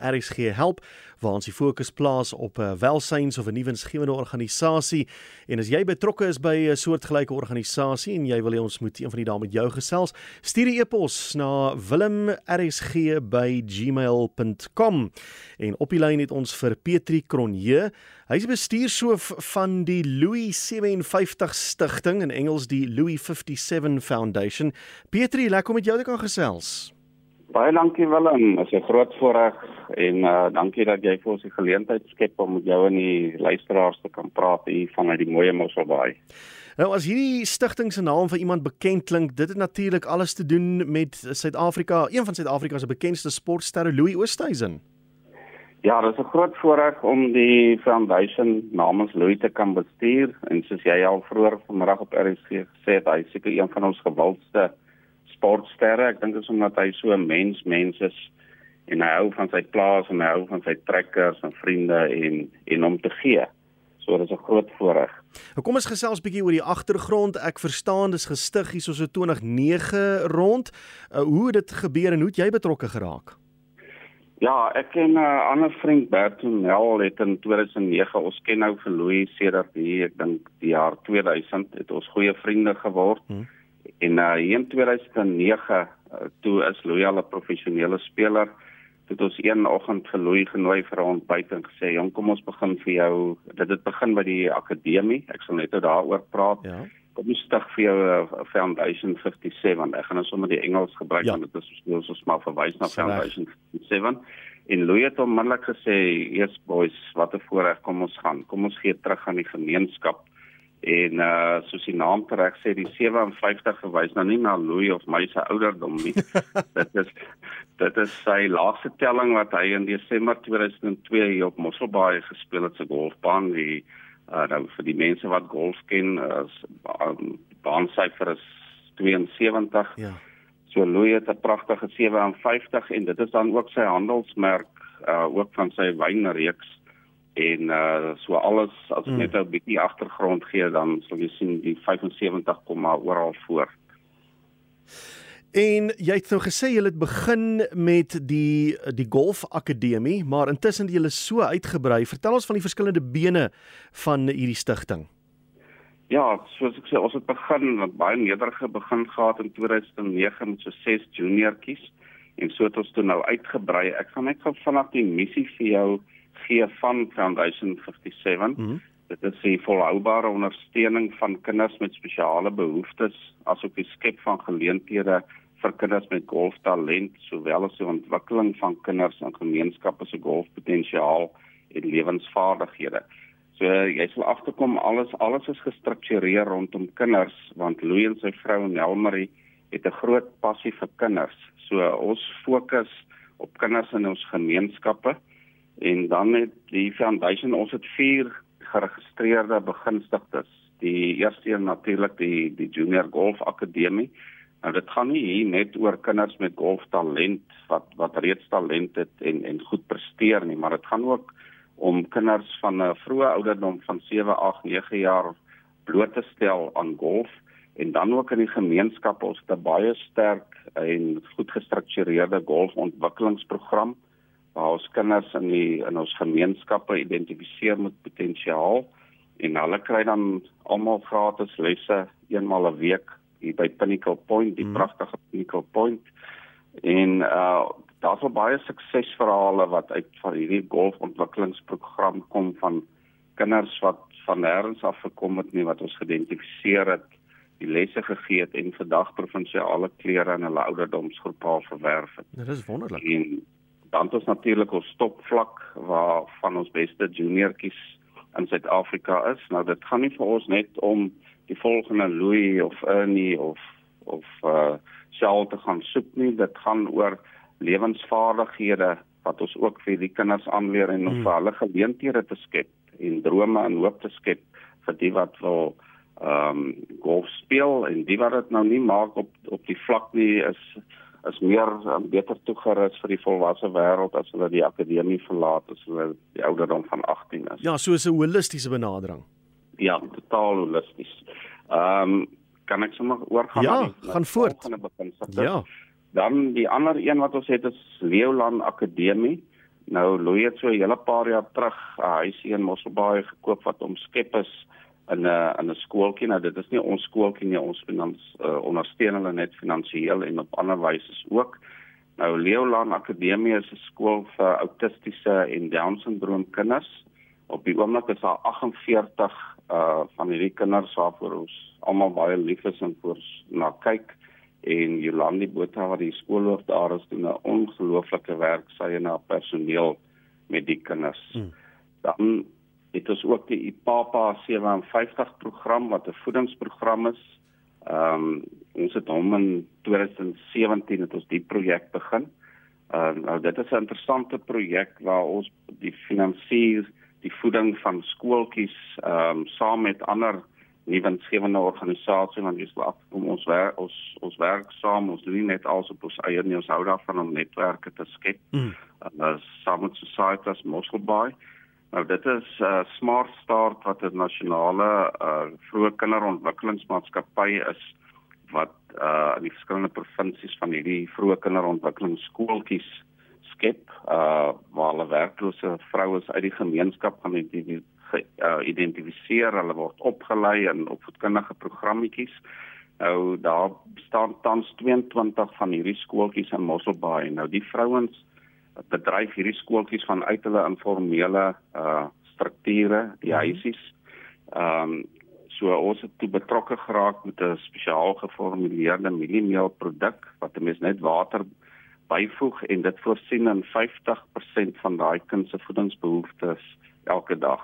RSG help waar ons die fokus plaas op 'n uh, welsyns of 'n nuwensgewende organisasie. En as jy betrokke is by 'n soortgelyke organisasie en jy wil hê ons moet een van die dae met jou gesels stuur 'n e-pos na wilmrsg@gmail.com en op die lyn het ons vir Petri Cronje. Hy is bestuurshoof van die Louis 57 stigting in Engels die Louis 57 Foundation. Petri lekker om met jou te kan gesels Baie dankie Willem, dit is 'n groot voorreg en uh dankie dat jy vir ons die geleentheid skep om met jou en die luisteraars te kan praat hier vanuit die mooi Mosselbaai. Nou as hierdie stigting se naam vir iemand bekend klink, dit het natuurlik alles te doen met Suid-Afrika, een van Suid-Afrika se bekendste sportsterre Louis Oosthuizen. Ja, dit is 'n groot voorreg om die foundation namens Louis te kan bestuur en soos jy al vroeër vanmiddag op RSG gesê het, hy is seker een van ons gewildste sportsterre. Ek dink dit is omdat hy so 'n mens mens is en hy hou van sy plaas en hy hou van sy trekkers en vriende en en om te gee. So dit is 'n groot voorreg. Nou kom ons gesels bietjie oor die agtergrond. Ek verstaan dis gestig hier so so 2009 rond. Uh, hoe het dit gebeur en hoe het jy betrokke geraak? Ja, ek ken 'n uh, ander vriend Bertonel het in 2009 ons ken nou vir Louis sedert die ek dink die jaar 2000 het ons goeie vriende geword. Hmm. En uh in 2009 uh, toe is Louis al 'n professionele speler. Toe het ons een oggend vir Louis genooi vir 'n ontbyt en gesê, "Jong, kom ons begin vir jou. Dit het begin by die akademie. Ek sal net daaroor praat." Ja. Kom ons stig vir jou uh, Foundation 57. Ek gaan nou sommer die Engels gebruik ja. want dit is soos ons maar verwys na Foundation 57. En Louis het onmiddellik gesê, "Eers boys, wat 'n voorreg kom ons gaan. Kom ons gee terug aan die gemeenskap." En uh soos die naam reg sê die 57 verwys nou nie na Louis of my se ouderdom nie. dit is dit is sy laaste telling wat hy in Desember 2002 hier op Mosselbaai gespeel het se golfbaan die uh nou vir die mense wat golf ken as um, baansyfer is 72. Ja. So Louis het 'n pragtige 57 en dit is dan ook sy handelsmerk uh ook van sy wynreeks en uh so alles as ek mm. net 'n bietjie agtergrond gee dan sal jy sien die 75 kom maar oral voor. En jy het nou gesê jy het begin met die die golf akademie, maar intussen het jy so uitgebrei. Vertel ons van die verskillende bene van hierdie stigting. Ja, soos ek sê, ons het begin met baie nederige begin gehad in 2009 met so 6 juniortjies en so het ons toe nou uitgebrei. Ek gaan net gou vanaf die missie vir jou gee van Foundation 57. Mm -hmm. Dit is die volhoubare ondersteuning van kinders met spesiale behoeftes asook die skep van geleenthede vir kinders met golftalent sowel as die ontwikkeling van kinders in gemeenskappe se golfpotensiaal en lewensvaardighede. So jy sal agterkom alles alles is gestruktureer rondom kinders want Louis en sy vrou Nelmarie het 'n groot passie vir kinders. So ons fokus op kinders in ons gemeenskappe en dan het die foundation ons het vier geregistreerde begunstigdes. Die eerste een natuurlik die die junior golf akademie nou dit gaan nie hier net oor kinders met golftalent wat wat reeds talent het en en goed presteer nie maar dit gaan ook om kinders van 'n vroeë ouderdom van 7 8 9 jaar bloot te stel aan golf en dan ook in die gemeenskap ons 'n baie sterk en goed gestruktureerde golfontwikkelingsprogram waar ons kinders in die in ons gemeenskappe identifiseer met potensiaal en hulle kry dan almal gratis lesse eenmal 'n week hier by Pinnacle Point, die hmm. pragtige Pinnacle Point. En uh daar's al baie suksesverhale wat uit van hierdie golfontwikkelingsprogram kom van kinders wat van nêrens af gekom het nie wat ons geïdentifiseer het die lesse gegee het en vandag provinsiale klere in hulle ouderdomsgroep al verwerf het. Dit is wonderlik. En dan het ons natuurlik ons topvlak waar van ons beste juniortjies in Suid-Afrika is. Nou dit gaan nie vir ons net om die volgende Louis of Ernie of of uh Shaal te gaan soek nie. Dit gaan oor lewensvaardighede wat ons ook vir die kinders aanleer en om hmm. vir hulle geleenthede te skep en drome en hoop te skep vir die wat wil ehm um, golf speel en die wat dit nou nie maak op op die vlak nie is is meer um, beter toegerus vir die volwasse wêreld as hulle die akademie verlaat as hulle die ouderdom van 18 is. Ja, so 'n holistiese benadering. Ja, totaal holisties. Ehm um, kan ek sommer oorgaan? Ja, die, gaan voort. Ja. Dan die ander een wat ons het is Leoland Akademie Nou Louis het so 'n hele paar jaar terug 'n huisie in Mosselbaai gekoop wat omskep is in 'n in 'n skooltjie. Nou dit is nie ons skooltjie nie, ons finans uh, ondersteun hulle net finansiëel en op ander wyse ook. Nou Leolan Akademie is 'n skool vir autistiese en Down syndroom kinders. Op die oomblik is daar 48 uh van hierdie kinders waarvoor ons almal baie lief is en voor na kyk en Jolandi Botha wat die skoolhoof daar is doen 'n ongelooflike werk sy en haar personeel met die kinders. Hmm. Dan het ons ook die IPAPA 57 program wat 'n voedingsprogram is. Ehm um, ons het hom in 2017 het ons die projek begin. Ehm uh, nou dit is 'n interessante projek waar ons die finansier die voeding van skooltjies ehm um, saam met ander nuwensgewende organisasies want dis wat kom ons werk ons ons werk saam ons doen net als op ons eie nie ons hou daarvan om netwerke te skep. Mm. Uh, saam met Societas Mosselbaai. Nou dit is 'n uh, Smart Start wat 'n nasionale uh, vroeë kinderontwikkelingsmaatskappy is wat uh, in die verskillende provinsies van hierdie vroeë kinderontwikkelingsskooltjies skep uh, waar hulle werklose vroue uit die gemeenskap gaan identifiseer, hulle word opgelei in opvoedkundige programmetjies. Nou daar staan tans 22 van hierdie skooltjies in Mosselbaai. Nou die vrouens bedryf hierdie skooltjies van uit hulle informele uh strukture, die mhm. huisies. Ehm um, so ons het toe betrokke geraak met 'n spesiaal geformuleerde mieliemeel produk wat 'n mens net water byvoeg en dit voorsien in 50% van daai kind se voedingsbehoeftes elke dag.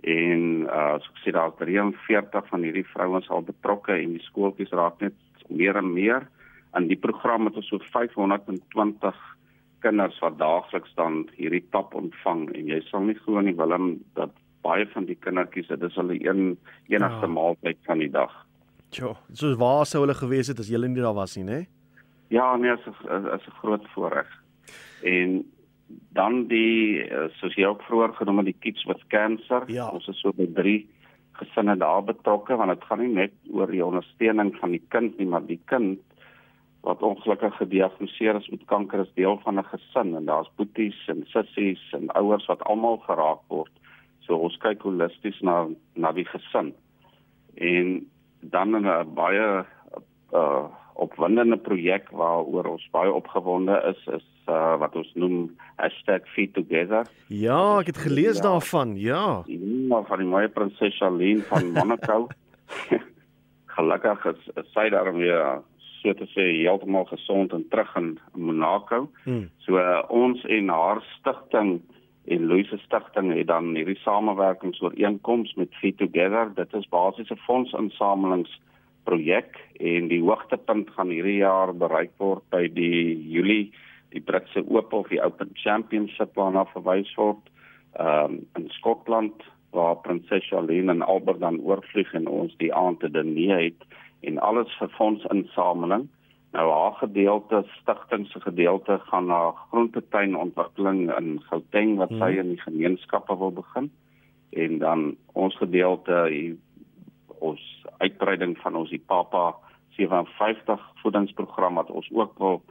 En uh so ek sê daar's 43 van hierdie vrouens al betrokke en die skooltjies raak net meer en meer aan die program het ons so 520 kinders wat daagliks dan hierdie tap ontvang en jy sal nie glo nie Willem dat baie van die kindertjies dit is hulle een enigste ja. maaltyd van die dag. Ja, so waar sou hulle gewees het as jy nie daar was nie, né? Ja, nee, 'n is 'n groot voorreg. En dan die eh, soos jy ook vroeër genoem het die kids with cancer. Ja. Ons is so by 3 gesinne daar betrokke want dit gaan nie net oor die ondersteuning van die kind nie, maar die kind wat ongelukkig gediagnoseer is met kanker is deel van 'n gesin en daar's boeties en sissies en ouers wat almal geraak word. So ons kyk holisties na na die gesin. En dan 'n baie uh opwindende projek waaroor ons baie opgewonde is is uh wat ons noem #feedtogether. Ja, ek het gelees ja, daarvan. Ja. Ja, van die mooi prinses Charlene van Monaco. Gelukkig is, is sy daarmee so te sê heeltemal gesond en terug in Monaco. Hmm. So uh, ons en haar stigting en Louis se stigting het dan hierdie samewerkingsooreenkoms met Feed Together. Dit is basies 'n fondsinsamelingsprojek en die hoogtepunt gaan hierdie jaar bereik word by die Julie die Britse Ope of die Open Championship waarna verwys word um, in Skotland waar prinses Charlene en Albert dan oorvlieg en ons die aand te dineer het en alles vir fondsinsameling. Nou haar gedeelte, stigting se gedeelte gaan na groentetuinontwikkeling in Gauteng wat sy hmm. in die gemeenskappe wil begin. En dan ons gedeelte ons uitbreiding van ons die Papa 57 voedingsprogram wat ons ook wil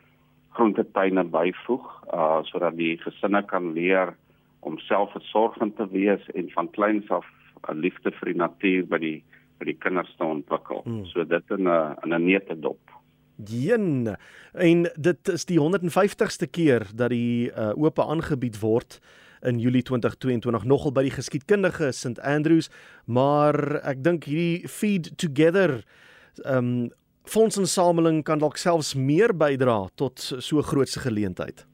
groentetuine byvoeg uh sodat die gesinne kan leer om selfversorgend te wees en van kleins af 'n liefde vir die natuur by die vir die kinders te ontwikkel. Hmm. So dit in 'n in 'n neete dop. Jen. En dit is die 150ste keer dat die uh, ope aangebied word in Julie 2022 nogal by die geskiedkundige St Andrews, maar ek dink hierdie feed together um fondsinsameling kan dalk selfs meer bydra tot so grootse geleentheid.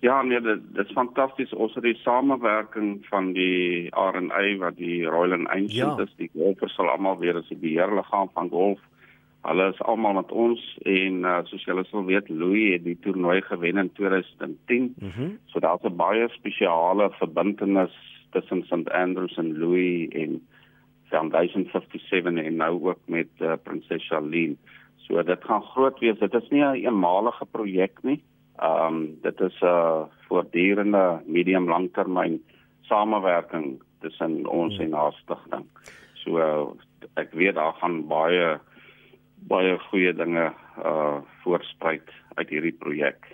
Ja, nee, dit, dit is fantasties. Ons het die samewerking van die RNA wat die Royal Ancient ja. is, die golfers sal almal weer as die beheerliggaam van golf. Hulle is almal met ons en uh, soos julle sal weet, Louis het die toernooi gewen in 2010. Mm -hmm. So daar's 'n baie spesiale verbintenis tussen St Andrews en Louis en Foundation 57 en nou ook met uh, Prinses Charlene. So dit gaan groot wees. Dit is nie 'n eenmalige projek nie. Ehm um, dit is 'n uh, voortdurende medium langtermyn samewerking tussen ons hmm. en haar stigting. So uh, ek weet daar gaan baie baie goeie dinge uh voorspruit uit hierdie projek.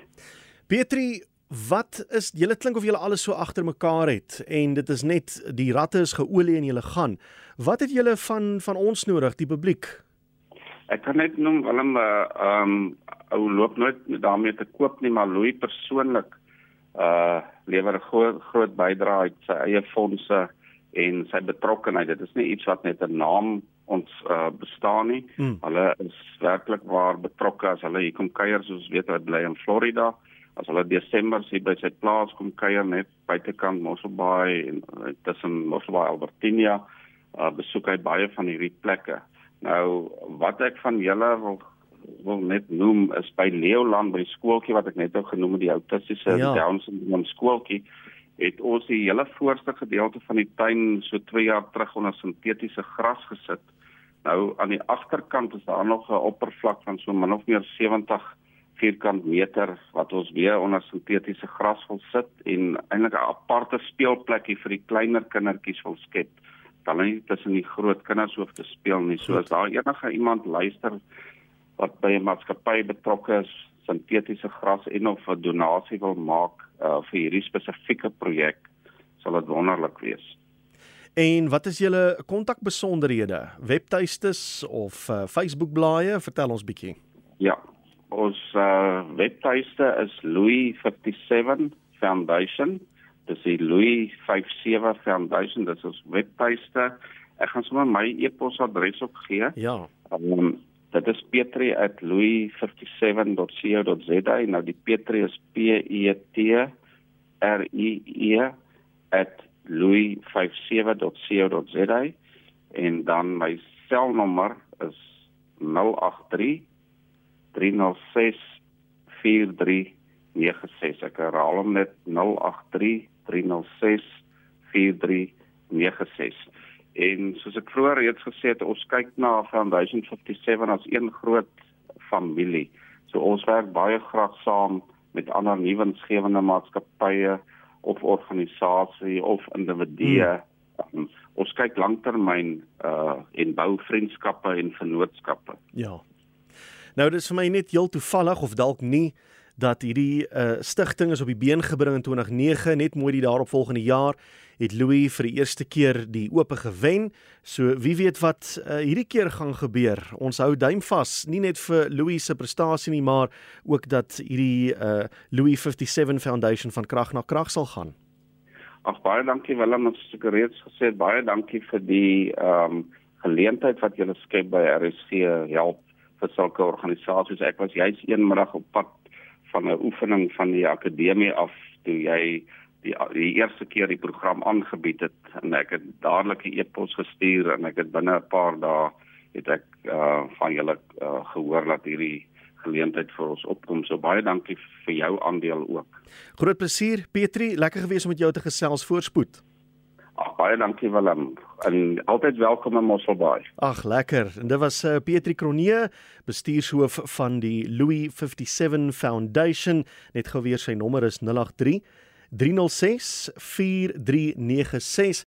Petri, Wat is julle klink of julle alles so agter mekaar het en dit is net die ratte is geolie en julle gaan. Wat het julle van van ons nodig, die publiek? Ek kan net noem Willem uh um ou loop nooit daarmee te koop nie, maar Louis persoonlik uh lewer 'n groot groot bydrae uit sy eie fondse en sy betrokkeheid. Dit is nie iets wat net 'n naam ons uh, bestaan nie. Hmm. Hulle is werklik waar betrokke as hulle hier kom kuier soos weet wat bly in Florida. As hulle Desember hier by sy plaas kom kuier net buitekant Mossel Bay en uh, tussen Mossel Bay Albertina, uh, besoek hy baie van hierdie plekke. Nou wat ek van julle wil wil net noem is by Leoland by die skooltjie wat ek net nou genoem het die autistiese ja. Down syndroom skooltjie het ons die hele voorste gedeelte van die tuin so 2 jaar terug onder sintetiese gras gesit. Nou aan die agterkant is daar nog 'n oppervlak van so min of meer 70 vierkant meter wat ons weer onder sintetiese gras wil sit en eintlik 'n aparte speelplekkie vir die kleiner kindertjies wil skep. Dan nie tussen die groot kinders hoef te speel nie. So as daar enige iemand luister wat by 'n maatskappy betrokke is, sintetiese gras en of 'n donasie wil maak uh, vir hierdie spesifieke projek, sal dit wonderlik wees. En wat is julle kontakbesonderhede? Webtuistes of uh, Facebook blaaie? Vertel ons bietjie. Ja. Ons uh, webtuiste is Louis 57 Foundation. Dis die Louis 57 Foundation, dit is ons webtuiste. Ek gaan sommer my e-posadres ook gee. Ja. Um, Dit is petri@louis57.co.za. Nou die Petri is P E T R I E @louis57.co.za en dan my selnommer is 083 306 4396. Ek herhaal hom net 083 306 4396. En soos ek vroeër reeds gesê het, ons kyk na Foundation 57 as een groot familie. So ons werk baie graag saam met ander nuwensgewende maatskappye of organisasies of individue. Hmm. Um, ons kyk langtermyn uh en bou vriendskappe en vennootskappe. Ja. Nou dit is vir my net heel toevallig of dalk nie dat hierdie uh stigting is op die been gebring in 2009 net mooi die daaropvolgende jaar het Louis vir die eerste keer die ope gewen. So wie weet wat uh, hierdie keer gaan gebeur. Ons hou duim vas, nie net vir Louis se prestasie nie, maar ook dat hierdie uh, Louis 57 Foundation van krag na krag sal gaan. Ag baie dankie Willem, ons het reeds gesê baie dankie vir die ehm um, geleentheid wat julle skep by RSG help vir sulke organisasies. Ek was juis eenmiddag op pad van 'n oefening van die akademie af toe jy die die eerste keer die program aangebied het en ek het dadelik 'n e-pos gestuur en ek het binne 'n paar dae het ek uh van julle uh, gehoor dat hierdie geleentheid vir ons opkom. So baie dankie vir jou aandeel ook. Groot plesier Petri, lekker gewees om met jou te gesels voorspoed. Ag baie dankie Willem. En altyd welkom in Mosselbaai. Ag lekker. En dit was uh, Petri Kronee, bestuurshoof van die Louis 57 Foundation. Net gou weer sy nommer is 083 306 4396